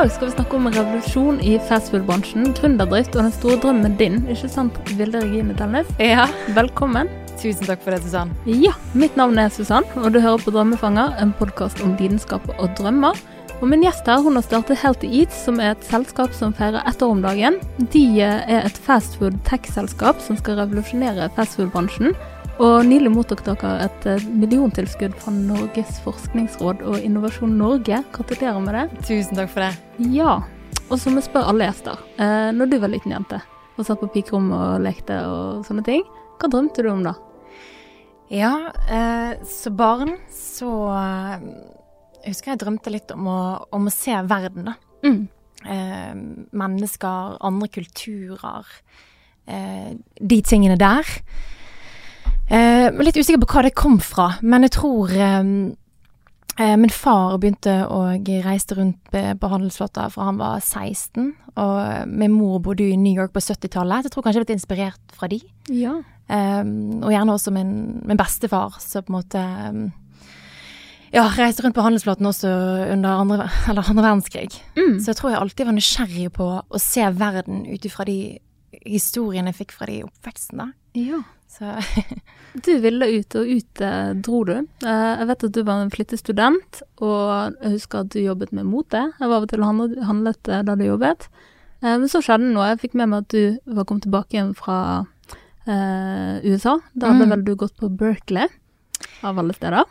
dag skal vi snakke om revolusjon i fastfood-bransjen, gründerdrift og den store drømmen din. Ikke sant, Vilde Regine Telnes? Ja. Velkommen. Tusen takk for det, Susann. Ja, mitt navn er Susann, og du hører på Drømmefanger, en podkast om lidenskap og drømmer. Og min gjest her hun har startet Healthy Eats, som er et selskap som feirer ett år om dagen. De er et fastfood tech-selskap som skal revolusjonere fastfood-bransjen. Og nylig mottok dere et eh, milliontilskudd fra Norges forskningsråd og Innovasjon Norge. Gratulerer med det. Tusen takk for det. Ja. Og så må jeg spør alle gjester, eh, når du var liten jente og satt på pikerommet og lekte og sånne ting, hva drømte du om da? Ja, eh, så barn så eh, Jeg husker jeg drømte litt om å, om å se verden, da. Mm. Eh, mennesker, andre kulturer. Eh, de tingene der. Eh, litt usikker på hva det kom fra, men jeg tror eh, eh, Min far begynte å reise rundt på handelsflåter fra han var 16, og min mor bodde i New York på 70-tallet. så Jeg tror kanskje jeg ble inspirert fra de. Ja. Um, og gjerne også min, min bestefar, som på en måte um, ja, reiste rundt på handelsflåten også under andre, eller andre verdenskrig. Mm. Så jeg tror jeg alltid var nysgjerrig på å se verden ut ifra de historiene jeg fikk fra de oppveksten. da. ja. Så Du ville ut, og ut eh, dro du. Eh, jeg vet at du var en flittig student, og jeg husker at du jobbet med mote. Jeg var av og til og handlet, da du jobbet. Eh, men så skjedde det noe. Jeg fikk med meg at du var kommet tilbake igjen fra eh, USA. Da hadde Mm. vel du gått på Berkeley, av alle steder.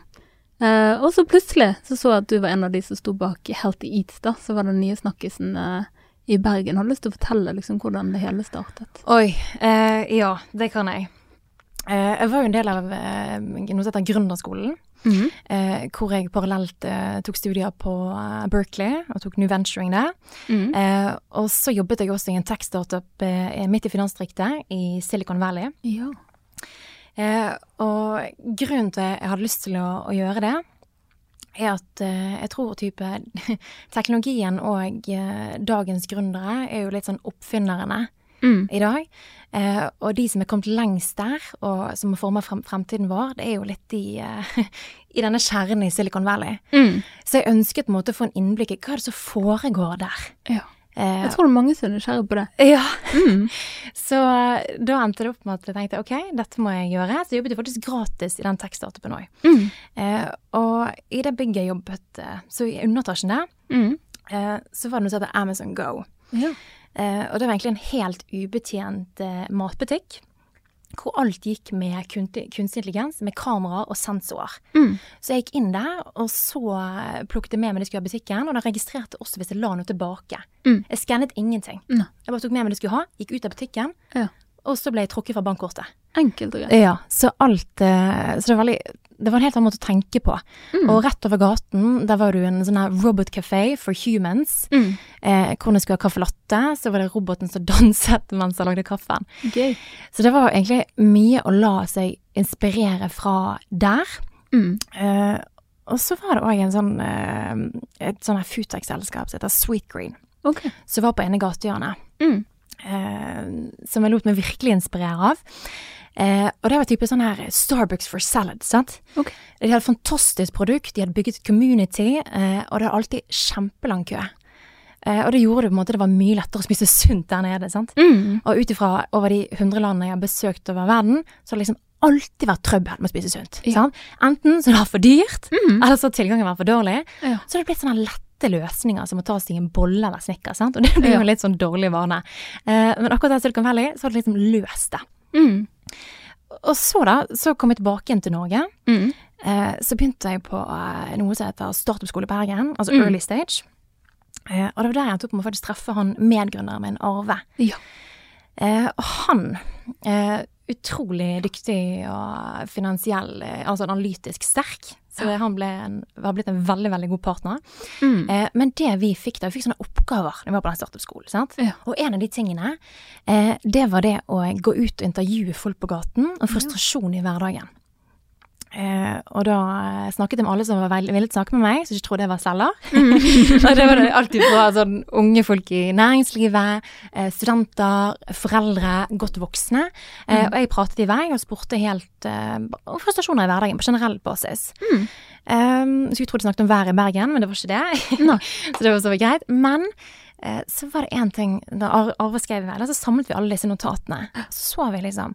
Eh, og så plutselig så så jeg at du var en av de som sto bak Healthy Eats, da. Så var den nye snakkisen eh, i Bergen. Har du lyst til å fortelle liksom hvordan det hele startet? Oi. Eh, ja, det kan jeg. Eh, jeg var jo en del av eh, noe som heter Gründerskolen. Eh, hvor jeg parallelt tok studier på Berkeley og tok New Venturing der. Eh, og så jobbet jeg også i en tech-startup midt i finansdistriktet i Silicon Valley. Ja. Eh, og grunnen til at jeg hadde lyst til å, å gjøre det, er at jeg tror type teknologien og dagens gründere er jo litt sånn oppfinnerne Mm. i dag. Eh, og de som er kommet lengst der, og som former frem, fremtiden vår, det er jo litt i, eh, i denne kjernen i Silicon Valley. Mm. Så jeg ønsket på en måte å få en innblikk i hva er det som foregår der. Ja. Eh, Jeg tror det er mange som er nysgjerrige på det. ja. Mm. Så da endte det opp med at jeg tenkte ok, dette må jeg gjøre. Så jobbet jeg faktisk gratis i den tech-startupen òg. Mm. Eh, og i det bygget jeg jobbet, så i underetasjen der, Mm. eh, så var det noe som heter Amazon Go. Ja. Eh, og det var egentlig en helt ubetjent eh, matbutikk. Hvor alt gikk med kunstig intelligens, med kameraer og sensorer. Mm. Så jeg gikk inn der, og så eh, plukket jeg med meg det jeg skulle ha i butikken, og den registrerte også hvis jeg la noe tilbake. Mm. Jeg skannet ingenting. Mm. Jeg bare tok med meg det jeg skulle ha, gikk ut av butikken, Ja. og så ble jeg trukket fra bankkortet. Enkelt og greit. Ja, så alt eh, Så det var, veldig, det var en helt annen måte å tenke på. Mm. Og rett over gaten, der var det en sånn her robot café for humans. Mm. Eh, hvor jeg skulle ha caffè latte, så var det roboten som danset mens jeg lagde kaffen. Gøy. Så det var egentlig mye å la seg inspirere fra der. Mm. Eh, og så var det òg sånn eh, et sånn her Futex-selskap som heter Sweet Green, okay. som var på ene gatehjørnet. Mm. eh, som jeg lot meg virkelig inspirere av. Eh, og det var type sånn her Starbucks for salad, sant. Okay. De hadde fantastisk produkt, de hadde bygget community, eh, og det var alltid kjempelang kø. Eh, og det gjorde det på en måte det var mye lettere å spise sunt der nede, sant. Mm. Og ut ifra over de hundre landene jeg har besøkt over verden, så har det liksom alltid vært trøbbel med å spise sunt. Ja. Sant? Enten så det var for dyrt, Mm. eller så har tilgangen vært for dårlig. Ja. Så har det blitt sånne lette løsninger som å ta seg en bolle eller snikker, sant. Og det blir Ja. jo litt sånn dårlig vane. Eh, men akkurat der Silicon Valley så har det liksom løst det. Mm. Og så da, så kom jeg tilbake igjen til Norge. Mm. Eh, så begynte jeg på eh, noe som heter startup-skole Bergen, altså Mm. early stage. Eh, og det var der jeg endte opp med å faktisk treffe han medgründeren min, Arve. Ja. Eh, og han, eh, utrolig dyktig og finansiell, eh, altså analytisk sterk. Så han ble en, var blitt en veldig, veldig god partner. Mm. Eh, men det vi fikk da, vi fikk sånne oppgaver når vi var på den startup-skolen. Ja. Og en av de tingene, eh, det var det å gå ut og intervjue folk på gaten, og frustrasjon i hverdagen. Eh, og da eh, snakket jeg med alle som var ville snakke med meg, som ikke trodde jeg var selger. og det var det alltid fra sånn unge folk i næringslivet, eh, studenter, foreldre, godt voksne. Eh, og jeg pratet i vei og spurte helt eh, om frustrasjoner i hverdagen på generell basis. Mm. Um, så jeg trodde jeg snakket om været i Bergen, men det var ikke det. No. så det var så greit. Men eh, så var det én ting Da Arva Arve skrev i vei, så samlet vi alle disse notatene. Så så vi liksom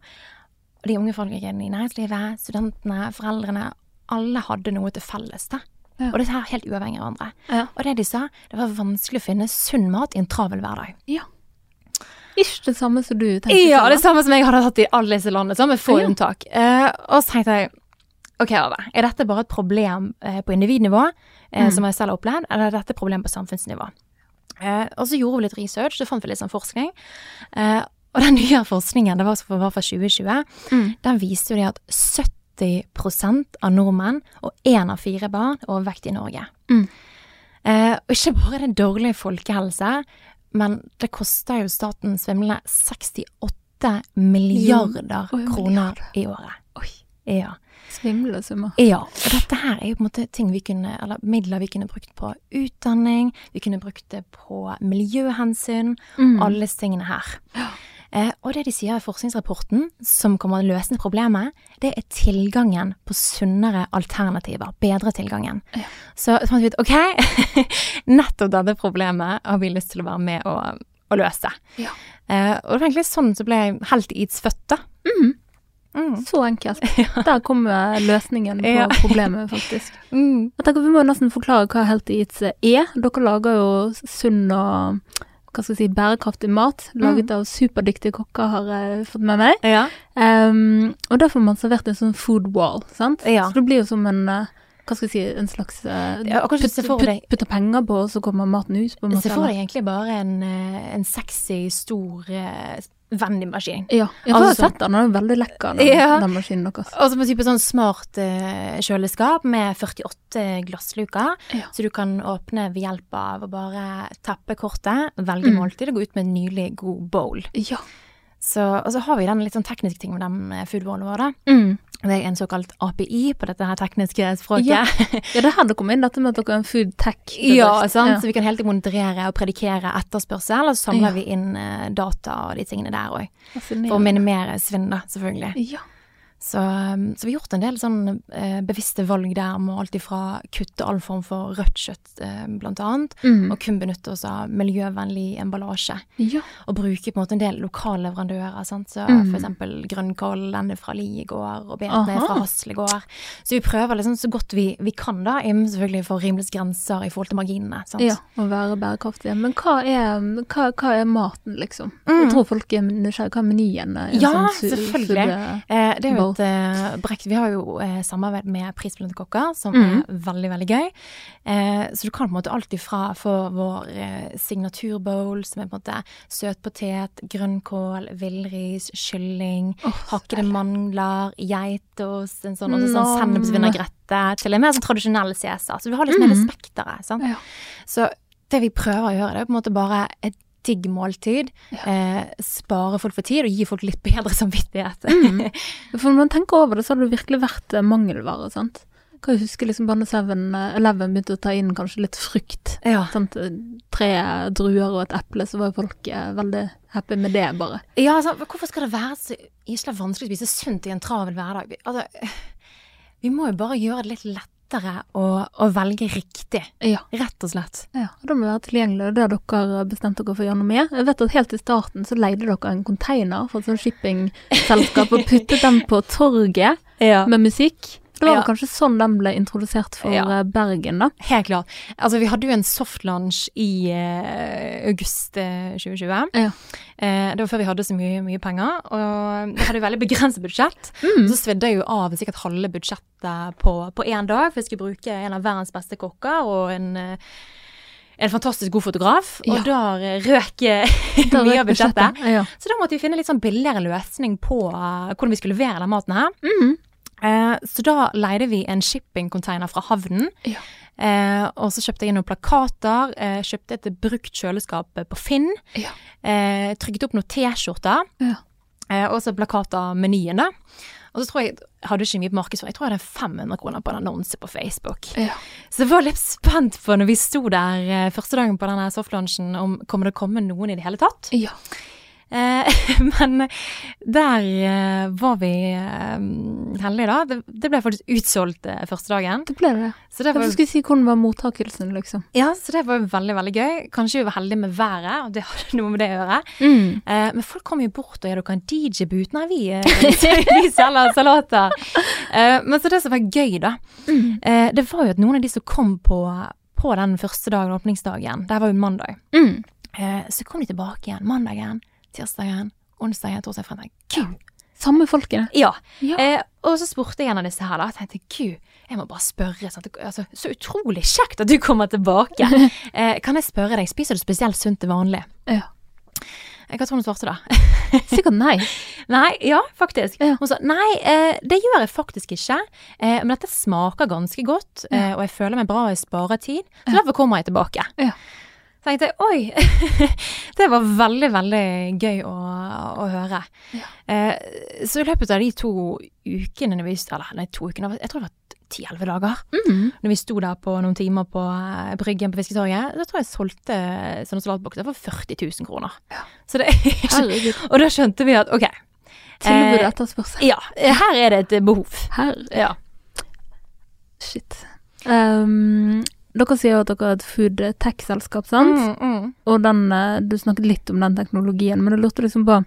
de unge folkene i næringslivet, studentene, foreldrene. Alle hadde noe til felles, da. Ja. Og dette her helt uavhengig av hverandre. Ja. Og det de sa, det var vanskelig å finne sunn mat i en travel hverdag. ja. Ikke det samme som du tenkte? Ja, det samme som jeg hadde hatt i alle disse landene, så med få Ja. unntak. Uh, og så tenkte jeg ok, Arve, er dette bare et problem uh, på individnivå, uh, Mm. som jeg selv har opplevd, eller er dette et problem på samfunnsnivå? Eh, og så gjorde vi litt research, så fant vi litt sånn forskning. Og den nye forskningen, det var, var fra 2020, Mm. den viste jo det at 70% av nordmenn og én av fire barn er overvektige i Norge. Mm. Eh, og ikke bare det dårlig folkehelse, men det koster jo staten svimlende 68 milliarder Oi, kroner i året. Oi. Ja. Svimle summer. ja. Og dette her er jo på en måte ting vi kunne, eller midler vi kunne brukt på utdanning, vi kunne brukt det på miljøhensyn, Mm. alle disse tingene her. Eh, og det de sier i forskningsrapporten, som kommer til å løse problemet, det er tilgangen på sunnere alternativer. Bedre tilgangen. Ja. Så fant vi ut ok, nettopp dette problemet har vi lyst til å være med og, og løse. Ja. Uh, og det var egentlig sånn som ble helt Eats født, da. Mm. Mm. Så enkelt. Der kom eh, løsningen på problemet, faktisk. Mm. Tenker Vi må nesten forklare hva Helt Eats er. Dere lager jo sunn og hva skal jeg si, bærekraftig mat, laget av superdyktige kokker, har jeg fått med meg. Ja. Um, og da får man servert en sånn food wall, sant? Ja. Så det blir jo som en eh, hva skal jeg si, en slags uh, Ja, se for Putter penger på, og så kommer maten ut. på en måte. Se for deg egentlig bare en, eh, en sexy, stor vendingmaskin. Ja, jeg har Altså- sett den. Den er veldig lekker, den, Ja. den maskinen deres. Og så på type sånn smart uh, kjøleskap med 48 glassluker. Ja. Så du kan åpne ved hjelp av å bare tappe kortet, velge Mm. måltid og gå ut med en nylig god bowl. Ja. Så, og så har vi den litt sånn tekniske ting med de eh, våre. Mm. Det er en såkalt API på dette her tekniske språket. Ja. ja, det er her det kommer inn, dette med at dere er en food tech. Ja, sant? Ja. så vi kan tiden monitorere og predikere etterspørsel, og så samler Ja. vi inn eh, data og de tingene der òg. For å minimere svinn, da, selvfølgelig. Ja. Så, um, så vi har gjort en del sånn eh, bevisste valg der med alt ifra kutte all form for rødt kjøtt, eh, blant annet, Mm. og kun benytte oss av miljøvennlig emballasje. ja. Og bruke på en måte en del lokale leverandører, sant? så Mm. for eksempel grønnkål, den er fra Li gård, og betene fra Hasle gård. Så vi prøver liksom så godt vi, vi kan da, innen selvfølgelig for rimeligst grenser i forhold til marginene. Sant? ja, å være bærekraftige. Men hva er, hva, hva er maten, liksom? Mm. Jeg tror folk er nysgjerrige. Hva er menyen? Ja, sånn selvfølgelig. Eh, det er jo Et eh, brekt Vi har jo uh, samarbeid med Prisbelønte kokker, som mm. er veldig, veldig gøy. Uh, så du kan på en måte alt ifra få vår eh, signaturbowl, som er på en måte søtpotet, grønnkål, villris, kylling, oh, hakkede mandler, geitost, en sånn, og sånn sennepsvinaigrette, til en mer sånn tradisjonell Cæsar. Så du har liksom hele Mhm. spekteret. sant? Ja. Så det vi prøver å gjøre, det er på en måte bare et digg måltid. Eh, spare folk for tid og gi folk litt bedre samvittighet. Mm. For når man tenker over det, så har det virkelig vært eh, mangelvare, sant? Kan jeg huske liksom Banne 7-Eleven begynte å ta inn kanskje litt frukt. Ja. Sant? Tre druer og et eple, så var jo folk eh, veldig happy med det, bare. Ja, altså, hvorfor skal det være så gyselig vanskelig å spise sunt i en travel hverdag? Altså, vi må jo bare gjøre det litt lettere å, å velge riktig, Ja. rett og slett. Ja, og det må være tilgjengelig. Det har dere bestemt dere for å gjøre noe med. Jeg vet at helt i starten så leide dere en container for et sånt shippingselskap og puttet den på torget Ja. med musikk. Det var Ja. kanskje sånn den ble introdusert for Ja. eh, Bergen, da. Helt klart. Altså, vi hadde jo en softlaunch i uh, august eh, 2020. Ja. Uh, det var før vi hadde så mye, mye penger, og vi hadde jo veldig begrenset budsjett. Mm. Så svidde jeg jo av sikkert halve budsjettet på, på én dag, for jeg skulle bruke en av verdens beste kokker og en uh, en fantastisk god fotograf, og Ja. da eh, røk eh, mye av budsjettet. Ja. Så da måtte vi finne litt sånn billigere løsning på uh, hvordan vi skulle levere den maten her. Mm. Eh, så da leide vi en shippingcontainer fra havnen. Ja. Eh, og så kjøpte jeg noen plakater, eh, kjøpte et brukt kjøleskap på Finn. Ja. Eh, trykket opp noen T-skjorter. Ja. Eh, og så plakater av menyen, da. Og så tror jeg, hadde ikke mye på markedsføring, jeg tror jeg hadde 500 kroner på en annonse på Facebook. Ja. Så jeg var litt spent på når vi sto der eh, første dagen på denne softlaunchen, om kommer det komme noen i det hele tatt. ja. Eh, men der eh, var vi eh, heldige, da. Det, det ble faktisk utsolgt første dagen. Det ble det. Så det var, skulle si hvordan var mottakelsen, liksom? ja, så det var veldig, veldig gøy. Kanskje vi var heldige med været, og det hadde noe med det å gjøre. Mm. Eh, men folk kom jo bort og gjør dere en DJ-boot. Nei, vi, vi selger salater. Eh, men så det som var gøy, da, Mm. eh, det var jo at noen av de som kom på, på den første dagen, åpningsdagen, det var jo mandag, Mm. eh, så kom de tilbake igjen mandagen, tirsdagen, onsdagen, torsdag, fredag. Gud! Samme folkene. Ja. Ja. Eh, og så spurte jeg en av disse her, da. Jeg tenkte gud, jeg må bare spørre. Altså, så utrolig kjekt at du kommer tilbake. Eh, kan jeg spørre deg, spiser du spesielt sunt til vanlig? Ja. Eh, Hva tror du hun svarte da? Sikkert nei. Nei, ja, faktisk. Ja. Hun sa nei, eh, det gjør jeg faktisk ikke. Eh, men dette smaker ganske godt, eh, og jeg føler meg bra og jeg sparer tid. Så derfor kommer jeg tilbake. Ja. Så tenkte jeg oi, det var veldig, veldig gøy å, å høre. Ja. Eh, så i løpet av de to ukene, vi, eller nei, to ukene, jeg tror det var ti-elleve dager, Mm. når vi sto der på noen timer på eh, Bryggen på Fisketorget, da tror jeg jeg solgte sånne salatbokser for 40 000 kroner. Ja. Så det. Og da skjønte vi at ok, Tilbud og etterspørsel. ja, her er det et behov. Her. Ja. Shit. Um, dere sier jo at dere er et food tech-selskap, sant? Mm, mm. Og den, eh, du snakket litt om den teknologien, men jeg lurte liksom på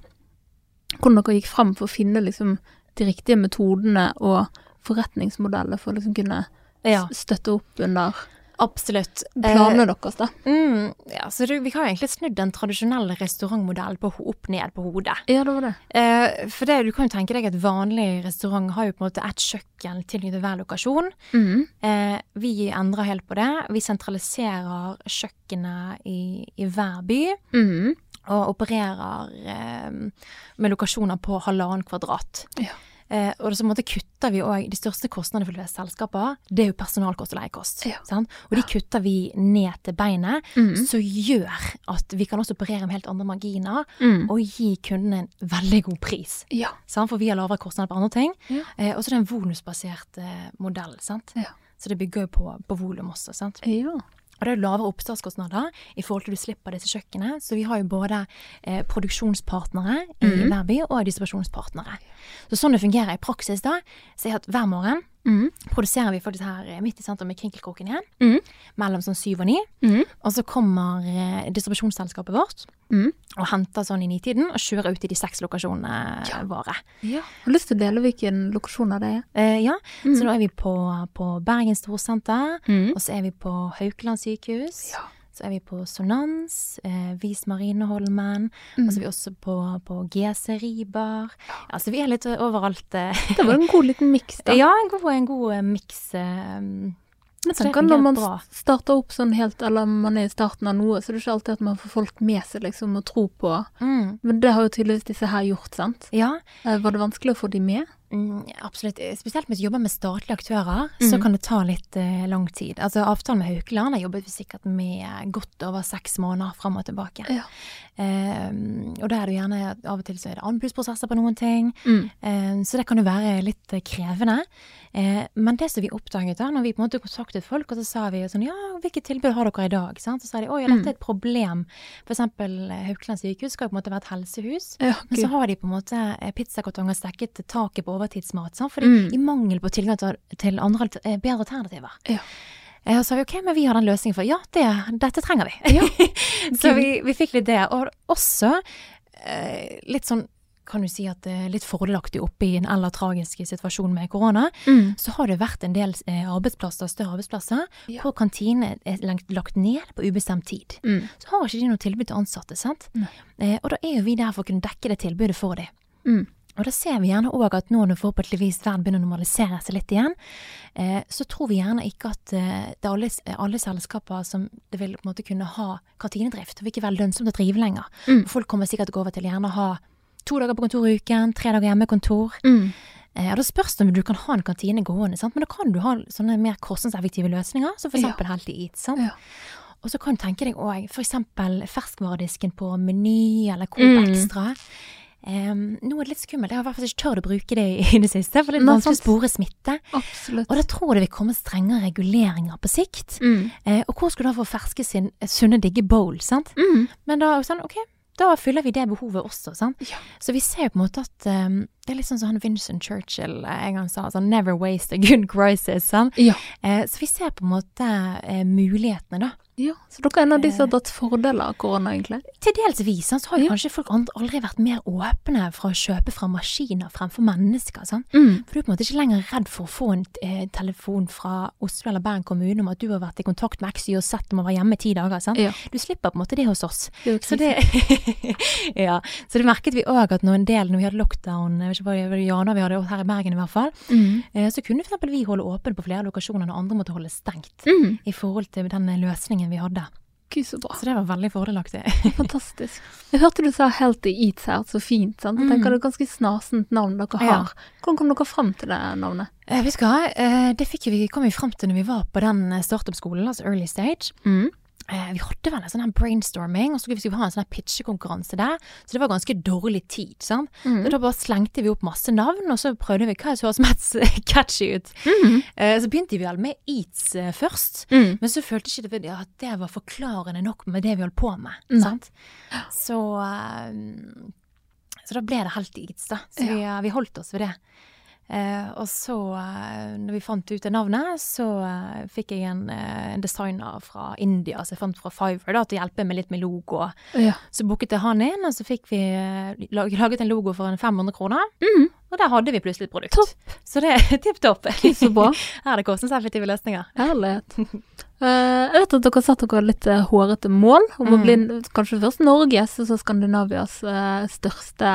hvordan dere gikk frem for å finne liksom de riktige metodene og forretningsmodeller for å liksom kunne Ja, støtte opp under absolutt. planene deres, da. Eh, mm, ja, så det, vi har egentlig snudd den tradisjonelle restaurantmodellen på, opp ned på hodet. Ja, det var det. Eh, for det, du kan jo tenke deg at vanlig restaurant har jo på en måte ett kjøkken tilknyttet hver lokasjon. Mm. Eh, vi endrer helt på det. Vi sentraliserer kjøkkenet i, i hver by. Mm. Og opererer eh, med lokasjoner på halvannen kvadrat. Ja. Eh, og så måte kutter vi òg De største kostnadene for selskaper, det er jo personalkost og leiekost. Ja. Sant? Og de kutter vi ned til beinet, mm. som gjør at vi kan også operere med helt andre marginer mm. og gi kundene en veldig god pris. Ja. Sant? For vi har lavere kostnader på andre ting. Ja. Eh, og så er det en volumsbasert eh, modell. Sant? Ja. Så det bygger jo på, på volum også. Sant? ja. Og det er lavere oppstartskostnader i forhold til du slipper disse kjøkkenene. Så vi har jo både eh, produksjonspartnere i mm. hver by og distribusjonspartnere. Så sånn det fungerer i praksis da, så er at hver morgen Mhm. produserer vi faktisk her eh, midt i sentrum med Krinkelkroken igjen, Mm. mellom sånn syv og ni. Mm. Og så kommer eh, distribusjonsselskapet vårt Mhm. og henter sånn i nitiden og kjører ut i de seks lokasjonene Ja. våre. ja. Har lyst til å dele hvilken lokasjon det er? Eh, ja, så nå er vi på, på Bergen Storsenter, Mhm. og så er vi på Haukeland sykehus. Ja. Så er vi på Sonans, eh, Vis Marineholmen, og så er vi også på, på GC Ribar. Ja, så vi er litt overalt. Eh. Det var en god liten miks, da. Ja, en god, en god eh, miks. Eh, Men så tenker når man bra. starter opp sånn helt, eller man er i starten av noe, så er det ikke alltid at man får folk med seg, liksom, og tro på. mm, Men det har jo tydeligvis disse her gjort, sant? ja, Eh, Var det vanskelig å få de med? Mm, absolutt. Spesielt hvis du jobber med statlige aktører, så Mhm. kan det ta litt eh, lang tid. Altså Avtalen med Haukeland har jobbet vi sikkert med godt over seks måneder fram og tilbake. Ja. Eh, og da er det jo gjerne av og til så er det anbudsprosesser på noen ting. Mm. Eh, Så det kan jo være litt eh, krevende. Eh, Men det som vi oppdaget da, når vi på en måte kontaktet folk, og så sa vi sånn ja, hvilket tilbud har dere i dag? Sant? Så sa de å ja, dette er et problem. Eksempel eh, Haukeland sykehus skal jo på en måte være et helsehus. Ja, Men så har de på en måte pizzakartonger stekket til taket på overtidsmat. Sant? Fordi Mm. i mangel på tilgang til, til andre, bedre alternativer. Ja. Eh, Og så sa vi ok, men vi har den løsningen for ja, det, dette trenger vi. Ja. så vi, vi fikk litt det. Og også eh, litt sånn kan du si at det er litt fordelaktig oppe i en eller tragisk situasjon med korona, Mm. så har det vært en del eh, arbeidsplasser, større arbeidsplasser, Ja. hvor kantinene er lagt, lagt ned på ubestemt tid. Mm. Så har ikke de noe tilbud til ansatte, sant? Mm. Eh, og da er jo vi der for å kunne dekke det tilbudet for dem. Og da ser vi gjerne òg at nå når forhåpentligvis verden begynner å normalisere seg litt igjen, eh, så tror vi gjerne ikke at eh, det er alle, alle selskaper som det vil på en måte kunne ha kantinedrift. Det vil ikke være lønnsomt å drive lenger. Mm. Folk kommer sikkert til å gå over til gjerne å ha to dager på kontor i uken, tre dager hjemmekontor. Mm. Eh, og da spørs det om du kan ha en kantine gående, sant? men da kan du ha sånne mer kostnadseffektive løsninger, som for Ja. Healthy Eat. Sant? Ja. Og så kan du tenke deg òg eksempel ferskvaredisken på Meny eller Coop Mm. Extra. Em, nå er det litt skummelt, jeg har i hvert fall ikke tørt å bruke det i det siste, for det er vanskelig å spore smitte. Absolutt. Og da tror jeg det vil komme strengere reguleringer på sikt. Mm. Uh, og hvor skal du da få ferske sin, sunne, digge bowl, sant? Mm. Men da sånn, ok, da fyller vi det behovet også, sant. Ja. Så vi ser jo på en måte at um, det er litt sånn som han Vincent Churchill eh, en gang sa, sånn 'never waste a good crisis'. Sånn. Ja. Eh, så vi ser på en måte eh, mulighetene, da. ja. Så dere er en av de som har dratt fordeler av korona, egentlig? Til dels vis, så har jo Ja. kanskje folk aldri vært mer åpne for å kjøpe fra maskiner fremfor mennesker. Sånn. Mm. For du er på en måte ikke lenger redd for å få en eh, telefon fra Oslo eller Bergen kommune om at du har vært i kontakt med X, Y og Z om å være hjemme i ti dager. Sånn. Ja. Du slipper på en måte det hos oss. Det Så det, ja. så det merket vi òg at når en del, når vi hadde lockdown, vet ikke hva januar vi hadde her i Bergen i hvert fall, Mm. eh, så kunne f.eks. vi holde åpent på flere lokasjoner når andre måtte holde stengt. Mm. I forhold til den løsningen vi hadde. Gud, så bra. Så det var veldig fordelaktig. Fantastisk. Jeg hørte du sa Healthy Eats her, så fint. sant? Jeg tenker det er et ganske snasent navn dere Ja. har. Hvordan kom dere fram til det navnet? Eh, vi skal, eh, det vi, kom vi fram til når vi var på den eh, startup-skolen, altså early stage. Mm. Eh, vi hadde vel en sånn brainstorming, og så skulle vi ha en sånn pitchekonkurranse der. Så det var ganske dårlig tid. sant? Mm. Så da bare slengte vi opp masse navn, og så prøvde vi hva som høres mest catchy ut. Mm. Eh, så begynte vi vel med Eats eh, først. Mm. Men så følte ikke det at det var forklarende nok med det vi holdt på med. Sant? Så, eh, så da ble det helt Eats, da. Så vi, eh, vi holdt oss ved det. Eh, og så, eh, når vi fant ut det navnet, så eh, fikk jeg en, en designer fra India som jeg fant fra Fiverr da, til å hjelpe meg litt med logo. Ja. Så booket jeg han inn, og så fikk vi laget en logo for en 500 kroner. Mm. Og der hadde vi plutselig et produkt. Topp. Så det er tipp topp. Så bra. Her er det kostnadseffektive løsninger. Herlighet. Uh, jeg vet at dere satt dere litt uh, hårete mål om å Mm. bli kanskje først Norges og så Skandinavias uh, største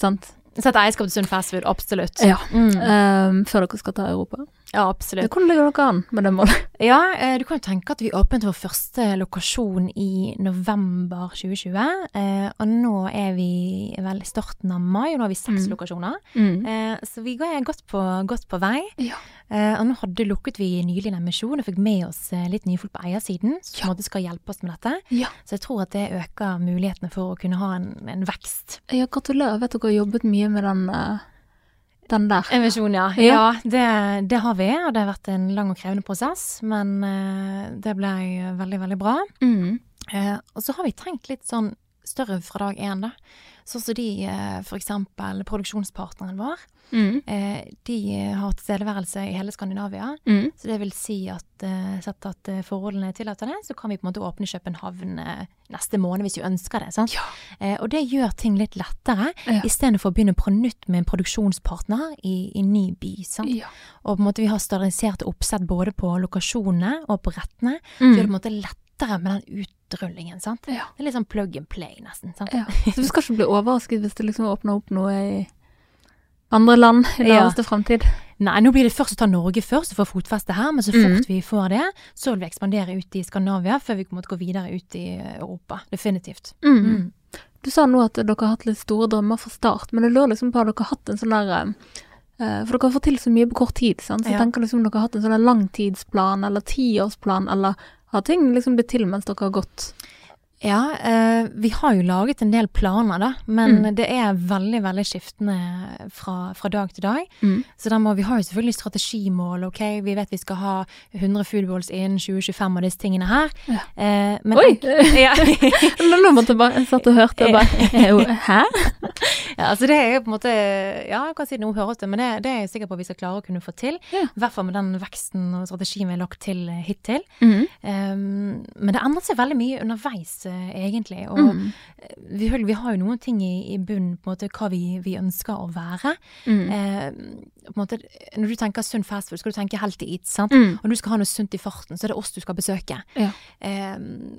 sant? Sett eierskap til sunn fastfood, absolutt. Ja. Mm. Um, før dere skal ta Europa. Ja, absolutt. Hvordan ligger dere an med det målet? Ja, eh, du kan jo tenke at vi åpnet vår første lokasjon i november 2020. Eh, og nå er vi vel i starten av mai, og nå har vi seks Mm. lokasjoner. Mm. Eh, så vi går godt på, godt på vei. Ja. Og nå hadde lukket vi nylig en emisjon og fikk med oss litt nye folk på eiersiden som ja. skal hjelpe oss med dette. Ja. Så jeg tror at det øker mulighetene for å kunne ha en, en vekst. ja, gratulerer. Vet dere har jobbet mye med den, den der. Emisjon, ja. Ja. Ja, det, det har vi, og det har vært en lang og krevende prosess. Men uh, det ble veldig, veldig bra. Mm. Uh, og så har vi tenkt litt sånn større fra dag én, da. Sånn som de, f.eks. for eksempel produksjonspartneren vår. Mm. Eh, de har tilstedeværelse i hele Skandinavia. Mm. Så det vil si at eh, sett at eh, forholdene tillater det, så kan vi på en måte åpne København eh, neste måned hvis vi ønsker det. sant? Ja. Eh, og det gjør ting litt lettere, Ja. istedenfor å begynne på nytt med en produksjonspartner i, i ny by. sant? Ja. Og på en måte vi har standardiserte oppsett både på lokasjonene og på rettene. Så Mm. gjør det på en måte lettere med den utrullingen. sant? Ja. Det er litt sånn plug and play, nesten. sant? Ja. Så vi skal ikke bli overrasket hvis det liksom åpner opp noe i andre land i Ja. framtid? Nei, nå blir det først å ta Norge først og få fotfeste her, men så Mm. vi får det, så vil vi ekspandere ut i Skandinavia før vi måtte gå videre ut i eh, Europa. Definitivt. Mm. Mm. Du sa nå at dere har hatt litt store drømmer fra start, men jeg lurer liksom på har dere hatt en sånn der eh, For dere har fått til så mye på kort tid, sant? så jeg Ja. tenker liksom dere har hatt en sånn langtidsplan eller tiårsplan, eller har ting liksom blitt til mens dere har gått? Ja, eh, vi har jo laget en del planer, da, men Mm. det er veldig, veldig skiftende fra, fra dag til dag. Mm. Så da må vi har jo selvfølgelig strategimål, ok, vi vet vi skal ha 100 foodballs innen 2025 og disse tingene her. Ja. Eh, men Oi! ja. Nå måtte jeg bare Jeg satt og hørte og bare Hæ? ja, altså det er jo på en måte Ja, jeg kan si noe høres det, men det, det er jeg sikker på at vi skal klare å kunne få til. Ja. Hvert fall med den veksten og strategien vi har lagt til hittil. Mm. Um, men det endret seg veldig mye underveis, egentlig. Og Mm. vi, vi har jo noen ting i, i bunnen på en måte hva vi, vi ønsker å være. Mm. Eh, på en måte, når du tenker sunn fast food, skal du tenke healthy eat. sant? Mm. Og når du skal ha noe sunt i farten, så er det oss du skal besøke. Ja. Eh,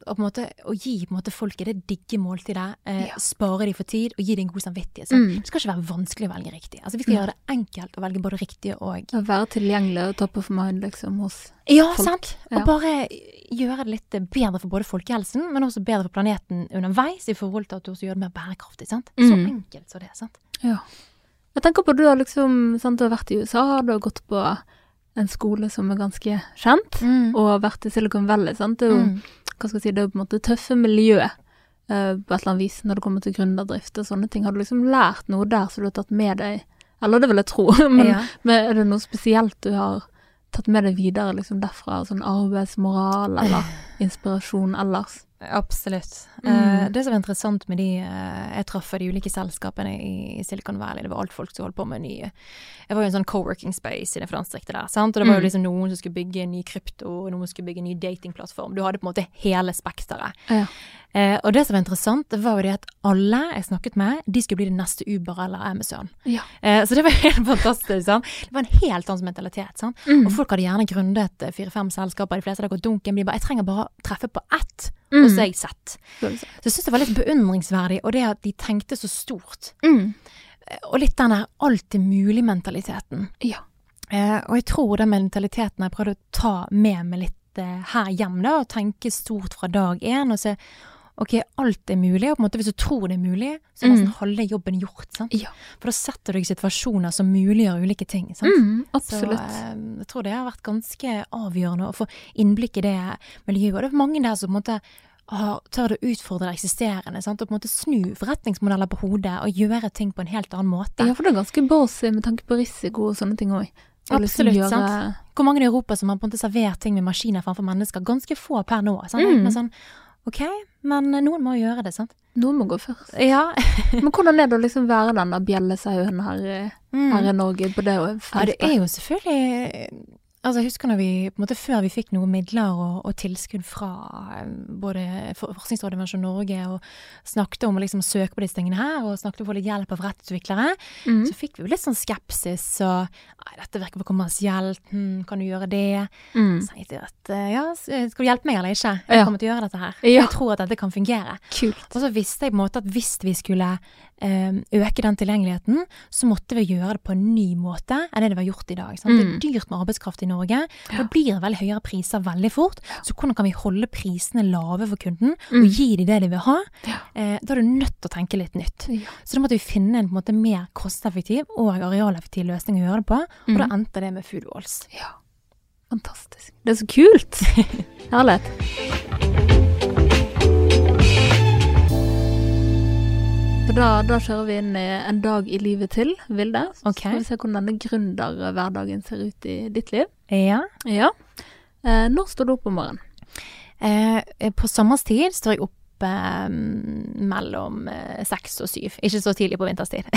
og på en måte å gi måte folket det digge måltidet, eh, Ja. spare de for tid og gi dem god samvittighet. Mm. Det skal ikke være vanskelig å velge riktig. Altså Vi skal mm. gjøre det enkelt å velge både riktig og Å være tilgjengelig og top of mind liksom hos Ja, Folk. sant. Ja. Og bare gjøre det litt bedre for både folkehelsen, men også bedre for planeten underveis, i forhold til at du også gjør det mer bærekraftig. sant? Så Mm. enkelt som det. sant? Ja. Jeg tenker på du har liksom sant, Du har vært i USA, du har gått på en skole som er ganske kjent, og vært i Silicon Valley. Sant? Det er jo Mm. Hva skal jeg si, det er på en måte tøffe miljø eh, på et eller annet vis når det kommer til gründerdrift og sånne ting. Har du liksom lært noe der som du har tatt med deg? Eller det vil jeg tro, men, Ja. men er det noe spesielt du har tatt med deg videre liksom derfra? Sånn arbeidsmoral eller inspirasjon ellers? Absolutt. Mm. Eh, det som var interessant med de eh, jeg traff de ulike selskapene i, i Silicon Valley, det var alt folk som holdt på med nye Jeg var jo en sånn co-working space i det finansdistriktet der, sant. Og det var jo Mm. liksom noen som skulle bygge en ny krypto, noen som skulle bygge en ny datingplattform. Du hadde på en måte hele spekteret. Ja. Eh, og det som var interessant, var jo det at alle jeg snakket med, de skulle bli det neste Uber eller Amazon. Ja. Eh, så det var helt fantastisk. Sant? Det var en helt annen mentalitet. Mm. Og folk hadde gjerne grunnet eh, fire-fem selskaper, de fleste hadde gått dunken. De bare 'Jeg trenger bare treffe på ett', Mm. og så er jeg sett. Så jeg syns det var litt beundringsverdig, og det at de tenkte så stort. Mm. Eh, Og litt den der alt er mulig-mentaliteten. Ja. Eh, og jeg tror den mentaliteten jeg prøvde å ta med meg litt eh, her hjem, da, og tenke stort fra dag én, og se ok, alt er mulig, og på en måte hvis du tror det er mulig, så er nesten Mm. halve jobben gjort. Sant? Ja. For da setter du deg i situasjoner som muliggjør ulike ting. Sant? Mm, Så eh, jeg tror det har vært ganske avgjørende å få innblikk i det miljøet. Og det er mange der som på en måte har, tør å utfordre det eksisterende. Sant? Og på en måte snu forretningsmodeller på hodet og gjøre ting på en helt annen måte. Ja, for det er ganske bossy med tanke på risiko og sånne ting òg. Absolutt, sant. Hvor mange i Europa som har på en måte servert ting med maskiner framfor mennesker? Ganske få per nå. Sant? Mm. Men sånn, ok, men noen må gjøre det, sant? Noen må gå først. Ja. Men hvordan er det å liksom være den bjellesauen her, i- Mm. her i Norge på det feltet? Ja, det er jo selvfølgelig Altså, jeg husker når vi, på en måte før vi fikk noen midler og, og tilskudd fra eh, både Forskningsrådet Innovasjon Norge, og snakket om å liksom søke på disse tingene her, og snakket om å få litt hjelp av rettsutviklere, Mm. så fikk vi jo litt sånn skepsis og Nei, dette virker for kommersielt, hm, kan du gjøre det? Mm. Så jeg at eh, ja, skal du hjelpe meg eller ikke? Jeg kommer til å gjøre dette her. Ja. Jeg tror at dette kan fungere. Kult. Og så visste jeg på en måte at hvis vi skulle eh, øke den tilgjengeligheten, så måtte vi gjøre det på en ny måte enn det det var gjort i dag. Sant? Det Mm. er dyrt med arbeidskraft i Norge, Da Ja. det blir veldig høyere priser veldig fort. Så hvordan kan vi holde prisene lave for kunden, Mm. og gi dem det de vil ha? Ja. Eh, da er du nødt til å tenke litt nytt. Ja. Så da måtte vi finne en, på en måte, mer kosteffektiv og arealeffektiv løsning å gjøre det på, og Mm. da endte det med Food Walls. Ja. Fantastisk. Det er så kult. Herlig. Så da, da kjører vi inn en dag i livet til, Vilde. Så Ok. skal vi se hvordan denne gründerhverdagen ser ut i ditt liv. Ja. Ja. Eh, når står du opp om morgenen? Eh, på sommerstid står jeg opp eh, mellom eh, seks og syv. Ikke så tidlig på vinterstid.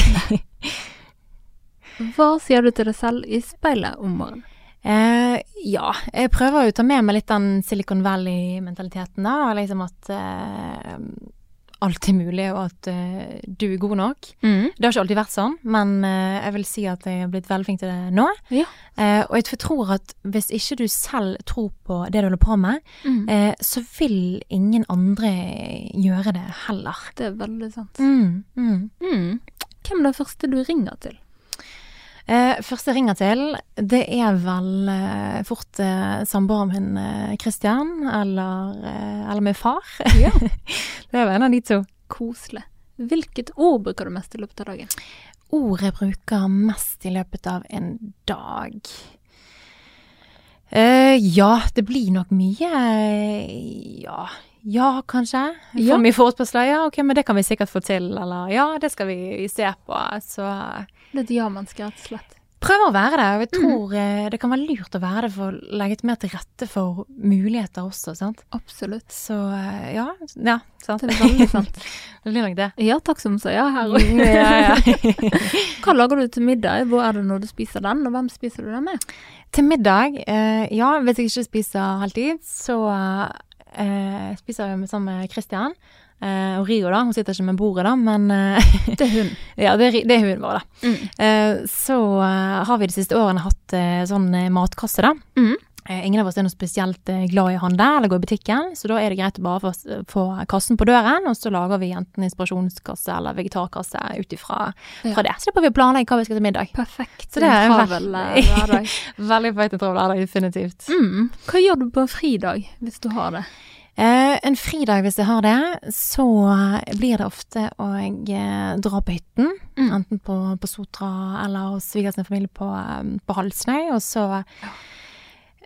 Hva sier du til deg selv i speilet om morgenen? eh, ja, jeg prøver å ta med meg litt den Silicon Valley-mentaliteten, da. Liksom at eh, alt er mulig, og at uh, du er god nok. Mm. Det har ikke alltid vært sånn, men uh, jeg vil si at jeg har blitt veldig flink til det nå. Ja. Uh, og jeg tror at hvis ikke du selv tror på det du holder på med, Mm. så vil ingen andre gjøre det heller. Det er veldig sant. Mm, mm. Mm. Hvem er det første du ringer til? Eh, første jeg ringer til, det er vel eh, fort eh, samboeren min eh, Christian, eller, eh, eller min far. Ja. det er vel en av de to. Koselig. Hvilket ord bruker du mest i løpet av dagen? Ord jeg bruker mest i løpet av en dag. Eh, ja, det blir nok mye eh, Ja, ja kanskje. Ja. mye forespørsler? Ja, ok, men det kan vi sikkert få til. Eller ja, det skal vi se på. Så Det et ja-menneske, rett og slett. prøver å være det. Og jeg tror mm. det kan være lurt å være det for å legge mer til rette for muligheter også, sant. Absolutt. Så eh, ja, ja, sant. Det er veldig sant. det blir nok det. Ja, takk som sa ja her òg. ja. Hva lager du til middag? Hvor er det når du spiser den, og hvem spiser du den med? Til middag, eh, ja, hvis jeg ikke spiser halvtid, så eh, spiser jo sammen med Christian. Eh, og Rio, da. Hun sitter ikke med bordet, da, men eh, Det er hun. ja, det er, det er hun vår, da. Mm. Eh, så eh, har vi de siste årene hatt sånn matkasse, da. Mm. Eh, ingen av oss er noe spesielt eh, glad i å handle eller gå i butikken, så da er det greit å bare få, få kassen på døren, og så lager vi enten inspirasjonskasse eller vegetarkasse ut ifra Ja. det. Så slipper vi å planlegge hva vi skal til middag. Perfekt. Så det er en travel eh, hverdag. Veldig feit vei travel hverdag, definitivt. Mm. Hva gjør du på en fridag, hvis du har det? Eh, en fridag, hvis jeg har det, så eh, blir det ofte å eh, dra på hytten. Mm. Enten på, på Sotra eller hos svigers familie på, eh, på Halsnøy. Og så tar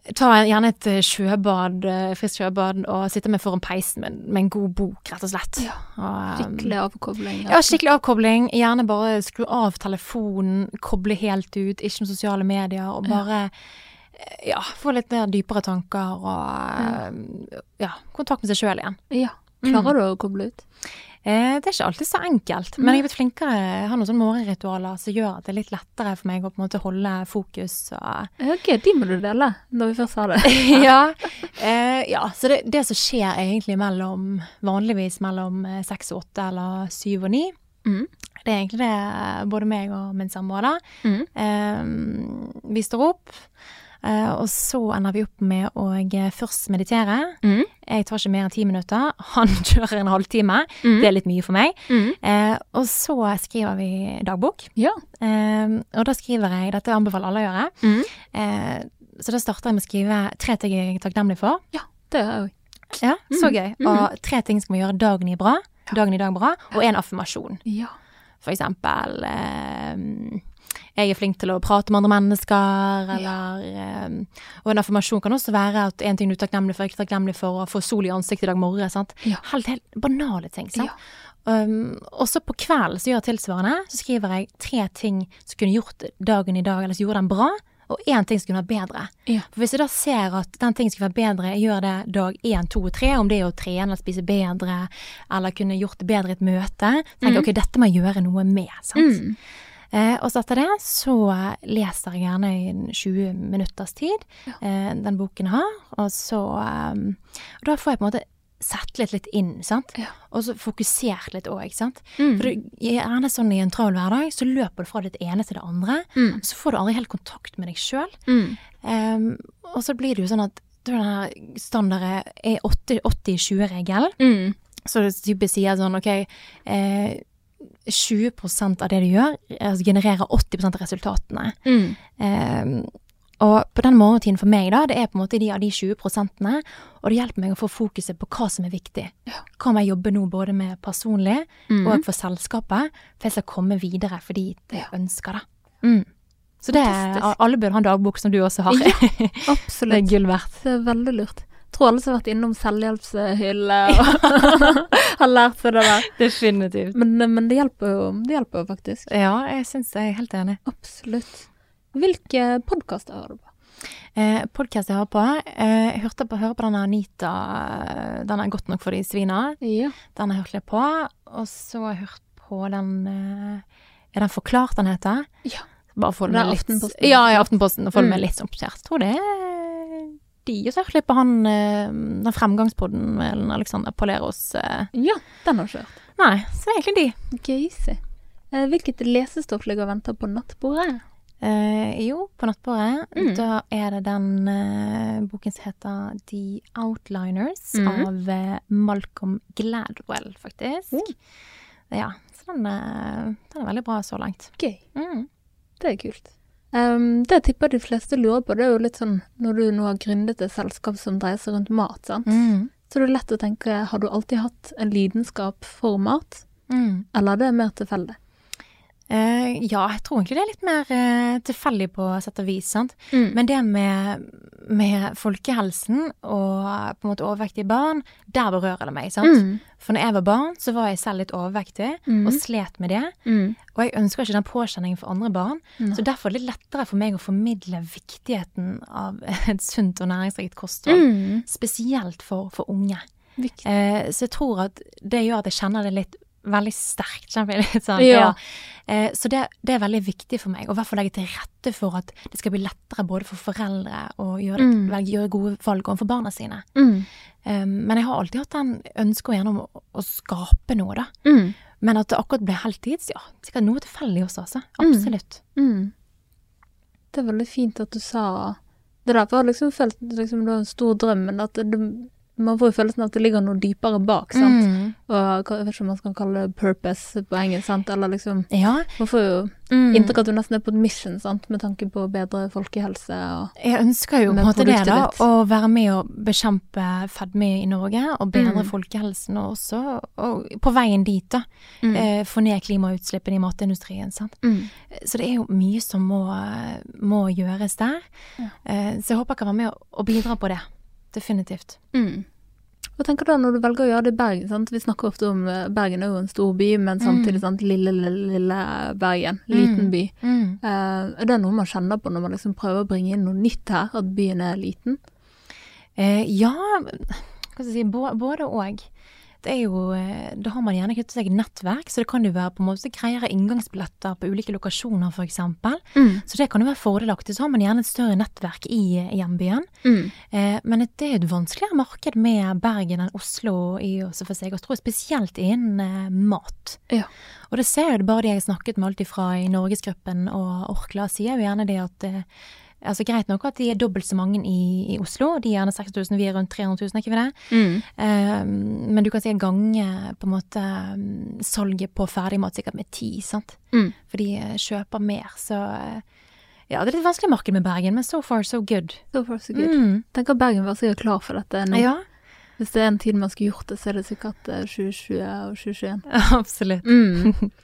jeg gjerne et eh, sjøbad, eh, friskt sjøbad, og sitte med foran peisen med, med en god bok, rett og slett. Ja, eh, Skikkelig avkobling. Ja, skikkelig avkobling. Gjerne bare skru av telefonen, koble helt ut, ikke noen sosiale medier, og bare ja, få litt mer dypere tanker og ja, kontakt med seg sjøl igjen. Ja. Klarer du å koble ut? Eh, det er ikke alltid så enkelt, men jeg er blitt flinkere. Jeg har noen sånne morgenritualer som gjør at det er litt lettere for meg å på en måte holde fokus. Og Ok, de må du dele, når vi først har det. ja, eh, ja, så det, det som skjer egentlig mellom, vanligvis mellom eh, seks og åtte eller syv og ni, Mm. det er egentlig det både meg og min samboer da. Mm. Eh, vi står opp, eh, og så ender vi opp med å eh, først meditere. Mm. Jeg tar ikke mer enn ti minutter. Han kjører en halvtime. Mm. Det er litt mye for meg. Mm. Eh, og så skriver vi dagbok. Ja. Eh, og da skriver jeg, dette anbefaler alle å gjøre, Mm. eh, så da starter jeg med å skrive tre ting jeg er takknemlig for. Ja, Det er jeg Ja, så Mhm. gøy. Og tre ting skal vi gjøre dagen i bra. Dagen i dag bra. Og en affirmasjon. Ja. For eksempel eh, jeg er flink til å prate med andre mennesker, eller eh, Og en affirmasjon kan også være at en ting du er takknemlig for, er ikke takknemlig for å få sol i ansiktet i dag morgen. Sant? Ja. Helt, helt banale ting. Sant? Ja. Um, og så på kvelden så gjør jeg tilsvarende. Så skriver jeg tre ting som kunne gjort dagen i dag, eller som gjorde den bra. Og én ting som kunne vært bedre. Ja. For Hvis jeg da ser at den ting som kunne vært bedre, gjør det dag én, to og tre, om det er å trene eller spise bedre, eller kunne gjort det bedre i et møte, tenker jeg ok, dette må jeg gjøre noe med. sant? Mm. Eh, og så etter det så leser jeg gjerne i en 20 minutters tid eh, den boken har, og så um, Og da får jeg på en måte sett litt inn, sant. Ja. Og så fokusert litt òg, sant. Mm. For du, gjerne sånn i en travel hverdag, så løper du fra det ene til det andre. Mm. Så får du aldri helt kontakt med deg sjøl. Mm. og så blir det jo sånn at den standarden er 80-20-regel. Mm. Så det typisk sier sånn ok eh, 20% av det du gjør, altså genererer 80% av resultatene. Mm. Um, og på den morgentiden for meg, da, det er på en måte de av de 20 prosentene, og det hjelper meg å få fokuset på hva som er viktig. Hva må jeg jobbe nå både med personlig Mm. og for selskapet, for jeg skal komme videre fordi det jeg ønsker da. Mm. Så det er, alle bør ha en dagbok som du også har. Ja, det er gull verdt. Det er veldig lurt. Alle som har vært innom selvhjelpshylle og har lært seg det der. Definitivt. Men, men det hjelper jo, det hjelper jo faktisk. Ja, jeg syns jeg er helt enig. Absolutt. Hvilke podkaster hører du på? Eh, Podkast jeg har på. Eh, jeg hørte på, hører på denne Anita, eh, den er godt nok for de svina. Ja. Den har jeg hørt litt på. Og så har jeg hørt på den eh, Er den Forklart den heter? Ja. Bare er med litt Aftenposten. Ja, i Aftenposten. Og få det med Mm. litt oppdatert. Tror det er de. Og så på han eh, den fremgangspodden med Alexander Paleros. eh. ja, den har ikke hørt. Nei, så det er egentlig de. Gøysi Eh, hvilket lesestoff ligger og venter på nattbordet? Eh, jo, på nattbordet. Mm. Da er det den eh, boken som heter The Outliners mm. av eh, Malcolm Gladwell, faktisk. Mm. Ja, så den, den er veldig bra så langt. Gøy. Mm. Det er kult. Um, det jeg tipper de fleste lurer på, det er jo litt sånn når du nå har gründet et selskap som dreier seg rundt mat, sant. Mm. Så det er lett å tenke, har du alltid hatt en lidenskap for mat, Mm. eller er det mer tilfeldig? Eh, ja, jeg tror egentlig det er litt mer uh, tilfeldig på sett og vis, sant. Men, Men det med, med folkehelsen og på en måte overvektige barn, der berører det meg, sant. mm, For når jeg var barn, så var jeg selv litt overvektig mm, og slet med det. mm, Og jeg ønsker ikke den påkjenningen for andre barn. Så derfor er det litt lettere for meg å formidle viktigheten av et sunt og næringsrikt kosthold. mm, Spesielt for, for unge. Eh, så jeg tror at det gjør at jeg kjenner det litt veldig sterkt. Kjenner jeg litt sånn, Ja. Eh, så det, det er veldig viktig for meg, og i hvert fall legge til rette for at det skal bli lettere både for foreldre å gjøre, Mm. velge, gjøre gode valg overfor barna sine. Mm, Eh, men jeg har alltid hatt den ønsket gjerne å, å skape noe, da. mm, Men at det akkurat ble heltids, ja. Sikkert noe tilfeldig også, altså. Mm. Absolutt. mm. Det er veldig fint at du sa det der, for jeg har liksom følt liksom, det var en stor drøm, men at det, man får jo følelsen av at det ligger noe dypere bak, sant? Mm. Og jeg vet ikke om man skal kalle det purpose på engelsk, sant? Eller liksom Ja. Man får jo Mm. inntrykk av at du nesten er på et mission, sant? Med tanke på bedre folkehelse og Jeg ønsker jo på en måte det, da. ditt. Å være med og bekjempe fedme i Norge, og bedre Mm. folkehelsen og også. Og på veien dit, da. mm. Eh, få ned klimautslippene i matindustrien. Sant? Mm. Så det er jo mye som må, må gjøres der. Ja. Eh, så jeg håper jeg kan være med og, å bidra på det. Definitivt. Mm. Hva tenker du da når du velger å gjøre det i Bergen? Sant? Vi snakker ofte om eh, Bergen er jo en stor by, men samtidig sant, lille, lille, lille Bergen. Liten by. Mm. Uh, er det noe man kjenner på når man liksom prøver å bringe inn noe nytt her, at byen er liten? Uh, ja, hva skal jeg si, bå- både og. Er jo, eh, da har man gjerne knyttet seg nettverk, så det kan jo være på en måte greiere inngangsbilletter på ulike lokasjoner eksempel. Mm. Så det kan jo være fordelaktig. Så har man gjerne et større nettverk i hjembyen. Mm. Eh, men det er et vanskeligere marked med Bergen enn Oslo i også for seg, og jeg spesielt innen eh, mat. Ja. Og det ser jo det bare de jeg har snakket med alt ifra i Norgesgruppen og Orkla, sier jo gjerne det at eh, Altså Greit nok at de er dobbelt så mange i, i Oslo, de er gjerne 6000, vi er rundt 300 000, er ikke vi det? Mm. Eh, men du kan si gange på en måte mm, salget på ferdigmat sikkert med ti, sant? Mm. For de eh, kjøper mer, så eh, Ja, det er litt vanskelig marked med Bergen, men so far so good. So far so good. Mm. at Bergen var sikkert klar for dette nå. Ja, Hvis det er en tid man skulle gjort det, så er det sikkert eh, 2020 og 2021. absolutt. Mm.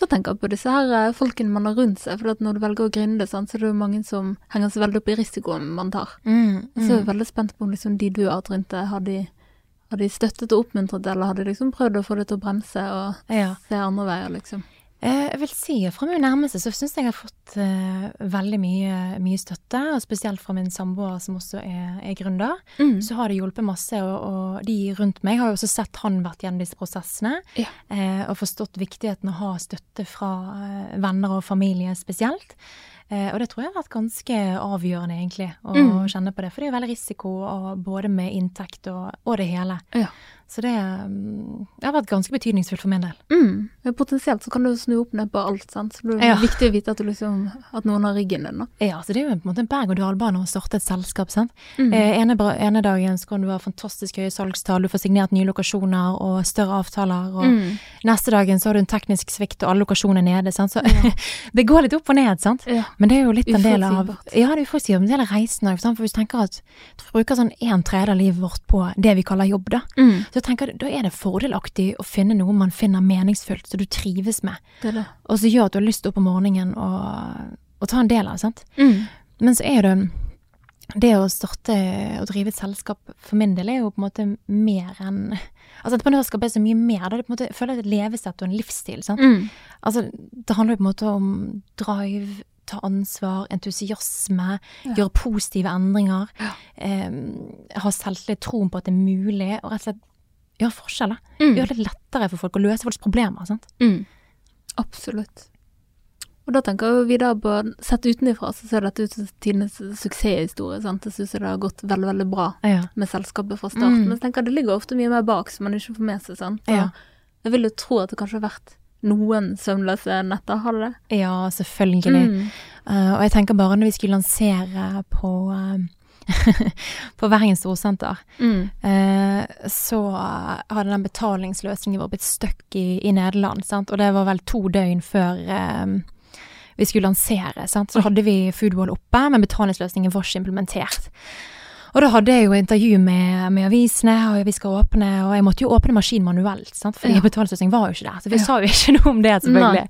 Så tenker på disse her eh, folkene man har rundt seg, for at når du velger å grinde, sant, så er det jo mange som henger seg veldig opp i risikoen man tar. Mm, Så jeg er jeg veldig spent på om liksom de du har hatt rundt deg, har de, har de støttet og oppmuntret, eller har de liksom prøvd å få det til å bremse og Ja. se andre veier, liksom? Eh, Jeg vil si fra min nærmeste så syns jeg jeg har fått uh, veldig mye, mye støtte, og spesielt fra min samboer som også er, er gründer. Mm. Så har det hjulpet masse, og, og de rundt meg har jo også sett han vært gjennom disse prosessene. Ja. Uh, og forstått viktigheten av å ha støtte fra uh, venner og familie spesielt. Og det tror jeg har vært ganske avgjørende, egentlig, å Mm. kjenne på det. For det er jo veldig risiko, både med inntekt og, og det hele. Ja. Så det, mm, det har vært ganske betydningsfullt for min del. Mm. Potensielt så kan du snu opp ned på alt, sant. Så det er Ja. viktig å vite at, du liksom, at noen har ryggen din, da. Ja, så det er jo på en måte en berg-og-dal-bane å starte et selskap. sant? Mm. Eh, ene, bra- ene dagen så kan du ha fantastisk høye salgstall, du får signert nye lokasjoner og større avtaler. og Mm. Neste dagen så har du en teknisk svikt og alle lokasjoner er nede. sant? Så det går litt opp og ned, sant? Ja. Men det er jo litt en del av Ja, det er uforutsigbart. men En del av reisen òg. For hvis du tenker at du bruker sånn en tredjedel av livet vårt på det vi kaller jobb, da. Mm. Så jeg tenker, da er det fordelaktig å finne noe man finner meningsfullt, som du trives med. Det det. Og som gjør at du har lyst til å opp om morgenen og, og ta en del av. sant? Mm. Men så er det det å starte og drive et selskap for min del er jo på en måte mer enn Altså entreprenørskap er så mye mer. Da er på en måte, jeg føler det er et levesett og en livsstil. sant? Mm. Altså, det handler jo på en måte om drive, ta ansvar, entusiasme, Ja. gjøre positive endringer. Ja. Eh, ha selvtillit, troen på at det er mulig, og rett og slett gjøre forskjeller. Mm. Gjøre det lettere for folk å løse folks problemer. sant? Mm. Absolutt. Og da tenker vi da på Sett utenifra så ser dette ut som tidenes suksesshistorie. sant? Jeg syns det har gått veldig, veldig bra Ja. med selskapet fra start. Mm. Men jeg tenker det ligger ofte mye mer bak som man ikke får med seg. sant? Ja. Jeg vil jo tro at det kanskje har vært noen søvnløse netter, har det det? ja, selvfølgelig. Mm. Uh, og jeg tenker bare når vi skulle lansere på, eh, på Bergen Storsenter, Mm. eh, så hadde den betalingsløsningen vår blitt stuck i, i Nederland. Sant? Og det var vel to døgn før eh, vi skulle lansere. Sant? Så hadde vi Foodwall oppe, men betalingsløsningen var ikke implementert. Og da hadde jeg jo intervju med, med avisene, og vi skal åpne, og jeg måtte jo åpne maskinen manuelt, sant? fordi Ja. betalingsløsningen var jo ikke der. Så vi Ja. sa jo ikke noe om det, selvfølgelig.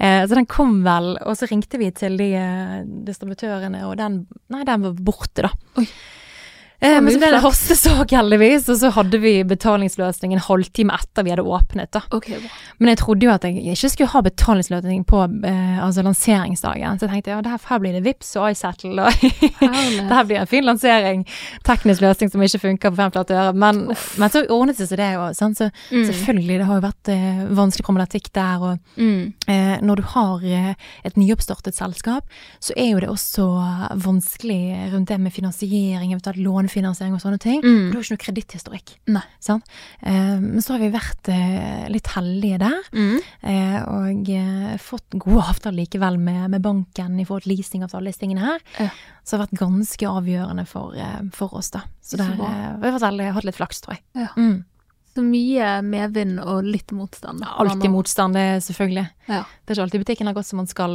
Eh, så den kom vel, og så ringte vi til de eh, distributørene, og den, nei, den var borte, da. Oi. Eh, men så ble det hastesak, heldigvis, og så hadde vi betalingsløsning en halvtime etter vi hadde åpnet, da. Okay, wow. Men jeg trodde jo at jeg ikke skulle ha betalingsløsning på eh, altså lanseringsdagen, så jeg tenkte ja, det her, her blir det Vips og iSettle, og det her blir en fin lansering. Teknisk løsning som ikke funker på fem flate øre. Men, men så ordnet det seg det jo. Så Mm. selvfølgelig, det har jo vært eh, vanskelig problematikk der, og Mm. Eh, når du har eh, et nyoppstartet selskap, så er jo det også vanskelig rundt det med finansiering, eventuelt lånefinansiering og sånne ting. Mm. Du har ikke noe kreditthistorikk. Nei. Eh, men så har vi vært eh, litt heldige der, Mm. eh, og eh, fått gode avtaler likevel med, med banken i forhold til leasingavtale, disse tingene her. Ja. Så det har vært ganske avgjørende for, eh, for oss, da. Så der eh, vi har vært heldige, hatt litt flaks, tror jeg. Ja. Mm. Så mye medvind og litt motstand. Alltid motstand, det er selvfølgelig. Ja. Det er ikke alltid butikken har gått som man skal,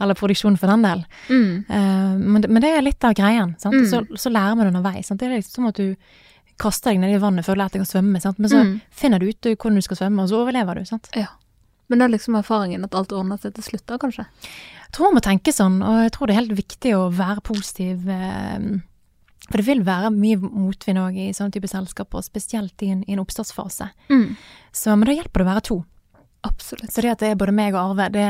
eller produksjonen for den del. Mm. Uh, men, men det er litt av greien. Sant? Mm. Så, så lærer man underveis. Sant? Det er liksom som at du kaster deg ned i vannet før du lærer deg å svømme, sant? men så Mm. finner du ut hvordan du skal svømme, og så overlever du. Sant? Ja. Men det er liksom erfaringen at alt ordner seg til slutt, da, kanskje? Jeg tror man må tenke sånn, og jeg tror det er helt viktig å være positiv. Eh, For det vil være mye motvind òg i sånne type selskaper, spesielt i en, i en oppstartsfase. Mm. Så, men da hjelper det å være to. Absolutt. Så det at det er både meg og Arve, det,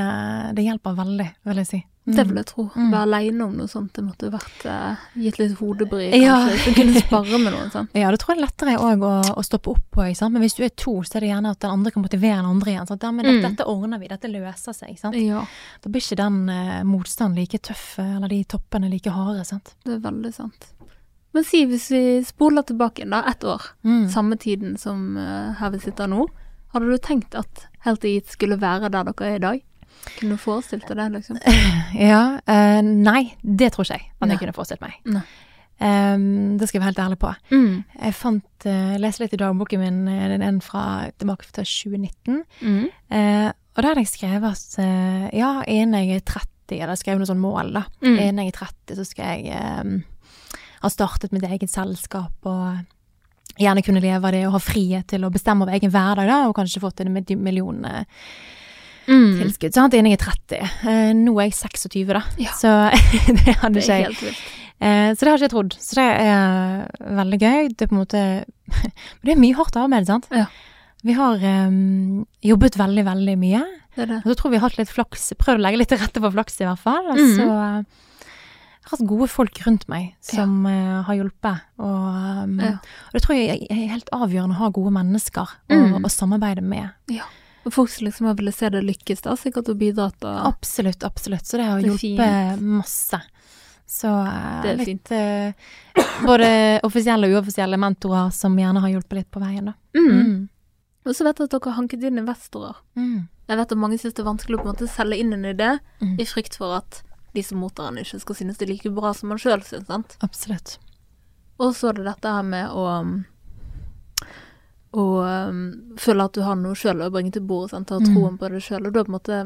det hjelper veldig, vil jeg si. Mm. Det vil jeg tro. Mm. Være aleine om noe sånt, det måtte vært uh, gitt litt hodebry, Ja. kanskje. Så kunne spare med noen sånn. Ja, det tror jeg er lettere òg å, å stoppe opp på. Ikke sant? Men hvis du er to, så er det gjerne at den andre kan motivere den andre igjen. Sant? Ja, men dette, Mm. dette ordner vi, dette løser seg. Sant? Ja, Da blir ikke den uh, motstanden like tøff, eller de toppene like harde. Sant? det er veldig sant. Men si hvis vi spoler tilbake igjen, da, ett år, Mm. samme tiden som eh, her vi sitter nå, hadde du tenkt at Helt Eat skulle være der dere er i dag? Kunne du forestilt deg det, liksom? Ja, Uh, nei, det tror ikke jeg at Nei. jeg kunne forestilt meg. Ehm, det skal jeg være helt ærlig på. Mm. Jeg fant, uh, leste litt i dagboken min, den en fra tilbake til 2019. Mm. Uh, og da hadde jeg skrevet at ja, innen jeg er 30, eller skrevet noe sånn mål, da. Mm. Innen jeg er 30, så skal jeg eh, ha startet mitt eget selskap og gjerne kunne leve av det og ha frihet til å bestemme over egen hverdag, da, og kanskje fått en mil- million Mm. tilskudd. Sant? Innen jeg er 30. Eh, nå er jeg 26, da. Ja. Så det hadde Det ikke jeg. Eh, så det har ikke jeg trodd. Så det er veldig gøy. Det er på en måte Men det er mye hardt arbeid, sant? Ja. Vi har um, jobbet veldig, veldig mye. Det det. Og så tror vi har hatt litt flaks. Prøvd å legge litt til rette for flaks, i hvert fall. Og Mhm. så eh, jeg har hatt gode folk rundt meg som eh, har hjulpet. Og, um, Ja. og det tror jeg er helt avgjørende å ha gode mennesker Mm. å samarbeide med. Og folk som liksom har villet se det lykkes, da, sikkert og bidratt og Absolutt, absolutt. Så det har Det hjulpet masse. Så eh, Det er litt uh, både offisielle og uoffisielle mentorer som gjerne har hjulpet litt på veien, da. mm. Mm. Og så vet jeg at dere har hanket inn investorer. Mm. Jeg vet at mange syns det er vanskelig å på en måte selge inn en idé, Mm. i frykt for at de som mottar den, ikke skal synes det er like bra som man sjøl syns. sant? Absolutt. Og så er det dette her med å å um, føle at du har noe sjøl å bringe til bordet, sant? ha Mm. troen på det sjøl. Og da på en måte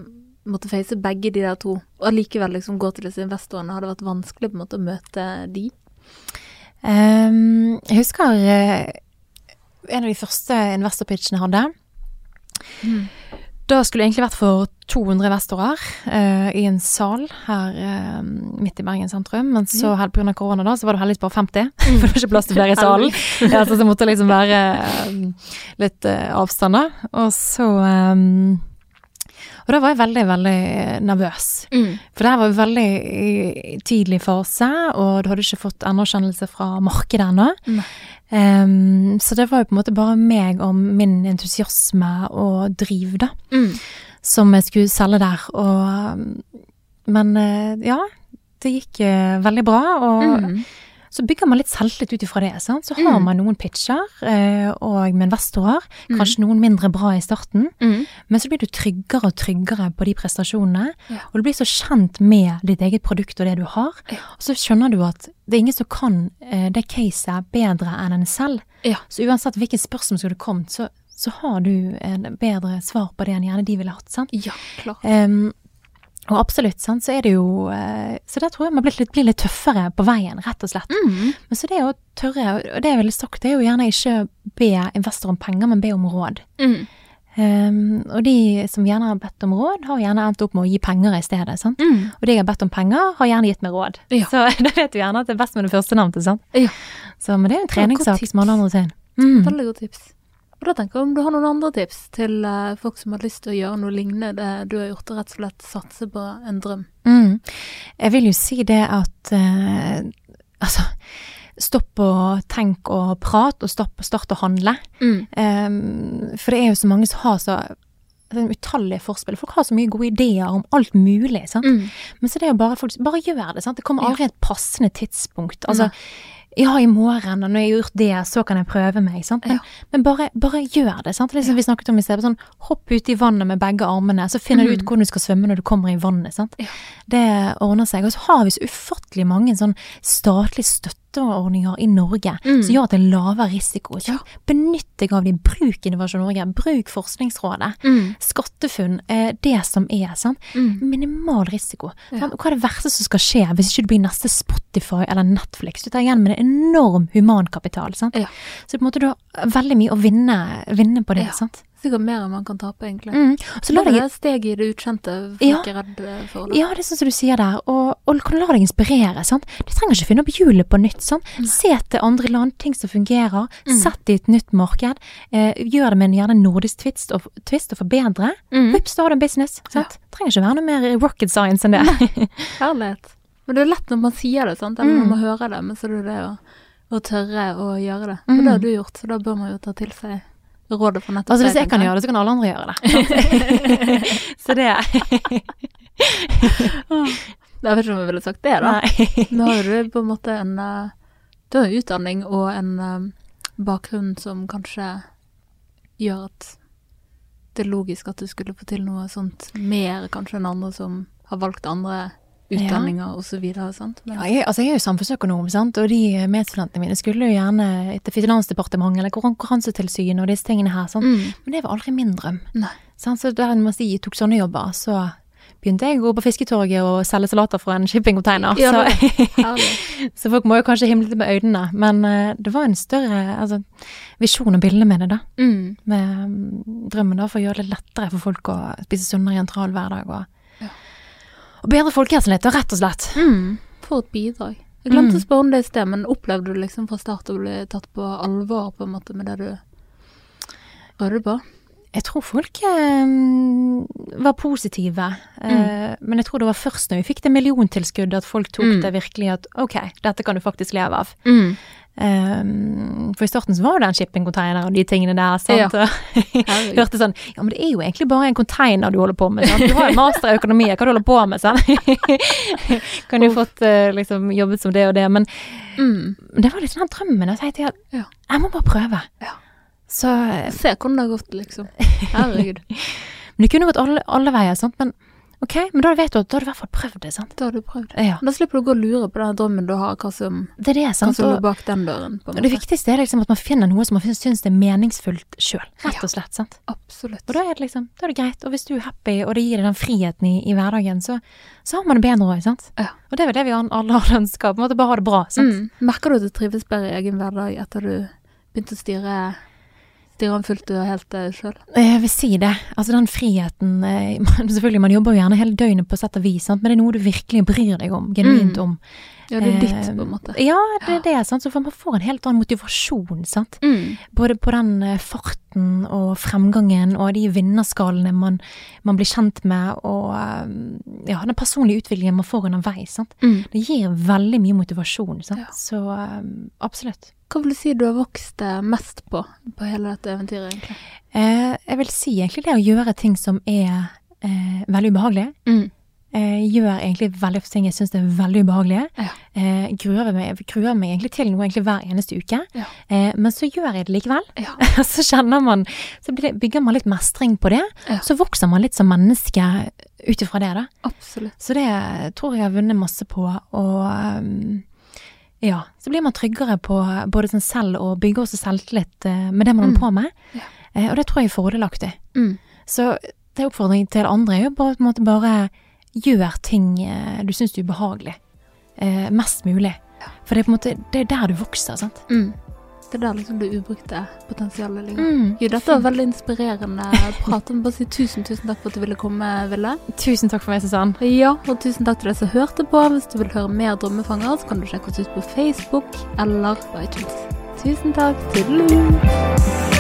måtte face begge de der to, og allikevel liksom gå til disse investorene. Har det vært vanskelig på en måte å møte de? Um, jeg husker uh, en av de første investorpitchene jeg hadde. Da skulle det egentlig vært for 200 investorer eh, i en sal her eh, midt i Bergen sentrum. Men så mm. av korona da, så var det heldigvis bare 50, for det var ikke plass til flere i salen. ja, så det måtte liksom være eh, litt eh, avstand da. Og så eh, Og da var jeg veldig, veldig nervøs. For det her var veldig i tidlig fase, og du hadde ikke fått anerkjennelse fra markedet ennå. Nei. Ehm, så det var jo på en måte bare meg og min entusiasme og driv, da, Mm. som jeg skulle selge der. Og, men eh, ja, det gikk eh, veldig bra, og Mm. Så bygger man litt selvtillit ut ifra det. Sant? Så har Mm. man noen pitcher, eh, og med investorer, Mm. kanskje noen mindre bra i starten. Mm. Men så blir du tryggere og tryggere på de prestasjonene, Ja. og du blir så kjent med ditt eget produkt og det du har. Ja. Og så skjønner du at det er ingen som kan eh, det caset bedre enn en selv. Ja. Så uansett hvilket spørsmål som skulle kommet, så, så har du en bedre svar på det enn gjerne de ville hatt. sant? Ja, klart. Em, og absolutt, sant, så er det jo eh, Så der tror jeg man blir litt, blir litt tøffere på veien, rett og slett. Mm. Men så det å tørre, og det jeg ville sagt, det er jo gjerne ikke be investor om penger, men be om råd. Mm. Um, og de som gjerne har bedt om råd, har gjerne endt opp med å gi penger i stedet. sant? Mm. Og de jeg har bedt om penger, har gjerne gitt meg råd. Ja. Så da vet du gjerne at det er best med det førstenavnte. sant? Ja. Så, men det er jo en treningssak som alle andre ting. Mm. Veldig godt tips. Og da tenker jeg om du har noen andre tips til uh, folk som har lyst til å gjøre noe lignende det du har gjort, og rett og slett satse på en drøm. Mm. Jeg vil jo si det at uh, Altså, stopp og tenk og prat, og stopp, start å handle. Um, for det er jo så mange som har så altså, utallige forspill. Folk har så mye gode ideer om alt mulig. sant? Mm. Men så det er jo bare folk Bare gjør det. sant? Det kommer aldri et passende tidspunkt. Altså, ja, i morgen, og når jeg har gjort det, så kan jeg prøve meg. sant? Men, Ja. men bare, bare gjør det. sant? Det som vi snakket om i sted. Sånn, hopp ut i vannet med begge armene, så finner du ut Mm. hvordan du skal svømme når du kommer i vannet. sant? Ja. Det ordner seg. Og så har vi så ufattelig mange sånn statlige støtteordninger i Norge Mm. som gjør at det er lavere risiko. Ja. Benytt deg av de. Bruk Innovasjon Norge. Bruk Forskningsrådet. Mm. SkatteFUNN. Eh, det som er. sant? Mm. minimal risiko. Ja. Hva er det verste som skal skje hvis ikke du blir neste Spotify eller Netflix? Du tar igjen med en enorm humankapital. Sant? Ja. Så på en måte du har veldig mye å vinne, vinne på det. Sant? Sikkert mer enn man kan tape, egentlig. Mm. Så la det deg er steg i det ukjente folk Ja. er redd for. Det. Ja, det er sånn som du sier der. Og, og kan la deg inspirere. sant? Du trenger ikke finne opp hjulet på nytt. sant? Se til andre land, ting som fungerer. Mm. Sett i et nytt marked. Eh, gjør det med en gjerne nordisk twist og, twist og forbedre. Mm. Vips, da har du en business. sant? Trenger ikke være noe mer rocket science enn det. Herlighet. Men det er lett når man sier det, sant? eller Mm. når man hører det, men så er det det å, å tørre å gjøre det. Og Mm. det har du gjort, så da bør man jo ta til seg rådet fra nettopp Altså Hvis jeg kan gjøre det, så kan alle andre gjøre det. så det Jeg vet ikke om jeg ville sagt det, da. Nå har du på en måte en eh, Du har utdanning og en eh, bakgrunn som kanskje gjør at det er logisk at du skulle få til noe sånt mer kanskje enn andre som har valgt andre utdanninger videre, sant? Ja, jeg, altså jeg er jo samfunnsøkonom, sant? og de medstudentene mine skulle jo gjerne etter Finansdepartementet eller Konkurransetilsynet og disse tingene her. Sant? mm, Men det var aldri min drøm. Nei. Så da mens de tok sånne jobber, så begynte jeg å gå på fisketorget og selge salater fra en shippingcontainer. Ja, så, så folk må jo kanskje himle litt med øynene. Men eh, det var en større altså, visjon og bilde med det, da. Mm, Med mm, drømmen da for å gjøre det lettere for folk å spise sunnere i en travel hverdag. Og, Ja. Og bedre folkehelsen rett og slett. mm, for et bidrag. Jeg glemte Mm. å spørre om det i sted, men opplevde du liksom fra start å bli tatt på alvor på en måte med det du rødde på? Jeg tror folk eh, var positive, eh, men jeg tror det var først når vi fikk det milliontilskuddet at folk tok Mm. det virkelig at ok, dette kan du faktisk leve av. Mm. Eh, for i starten så var det en shippingcontainer og de tingene der, sant. Ja. Hørte sånn Ja, men det er jo egentlig bare en container du holder på med, sant. Du har jo master i økonomi, hva du holder på med, sant. kan du fått eh, liksom jobbet som det og det, men Mm. det var sånn den drømmen. Jeg tenkte Ja. jeg må bare prøve. Ja. Så eh, Se hvordan det har gått, liksom. Herregud. Men det kunne gått alle, alle veier, sant. Men ok, men da vet du at da har du i hvert fall prøvd det, sant. Da har du prøvd. Ja. Da slipper du å gå og lure på den drømmen du har, hva som, Det er det, hva som lå bak den døren. på en måte. det viktigste er liksom at man finner noe som man syns er meningsfullt sjøl, rett og slett. sant. Absolutt. Og da er det liksom, da er det greit. Og hvis du er happy, og det gir deg den friheten i, i hverdagen, så, så har man det bedre òg, sant. Ja. Og det er vel det vi alle har ønska, på en måte bare ha det bra, sant. Mm. Merker du at du trives bedre i egen hverdag etter du begynte å styre styre den fullt og helt uh, sjøl? Jeg vil si det. Altså den friheten eh, man- Selvfølgelig, man jobber jo gjerne hele døgnet på sett og vis, sant? men det er noe du virkelig bryr deg om, genuint Mm. om. Ja, det er ditt, på en måte. Ja, det er sant. Så man får en helt annen motivasjon, sant. Mm. Både på den eh, farten og fremgangen og de vinnerskallene man, man blir kjent med, og eh, ja, den personlige utviklingen man får underveis. Sant? Mm. Det gir veldig mye motivasjon. Sant? Ja. Så eh, absolutt. Hva vil du si du har vokst mest på på hele dette eventyret, egentlig? Eh, jeg vil si egentlig det å gjøre ting som er eh, veldig ubehagelige. Mm. Eh, gjør egentlig veldig ting jeg syns er veldig ubehagelige. Ja. Eh, gruer, meg, gruer meg egentlig til noe egentlig hver eneste uke. Ja. Eh, men så gjør jeg det likevel. Ja. så kjenner man Så bygger man litt mestring på det. Så vokser man litt som menneske ut ifra det, da. Absolutt. Så det tror jeg har vunnet masse på. Og um, ja, så blir man tryggere på både seg selv og bygger også selvtillit eh, med det man Mm. på med. Eh, og det tror jeg er fordelaktig. Mm. Så det er oppfordring til andre er jo på en måte bare gjør ting eh, du syns er ubehagelig. Eh, mest mulig. For det er på en måte det er der du vokser, sant. Mm. Det er der liksom det ubrukte potensialet ligger. Mm. Jo, dette var veldig inspirerende prat. Jeg bare si tusen, tusen takk for at du ville komme, Ville. Tusen takk for meg, Susann. Ja, og tusen takk til deg som hørte på. Hvis du vil høre mer Drømmefanger, så kan du sjekke oss ut på Facebook eller på iTunes. Tusen takk. Tudelu.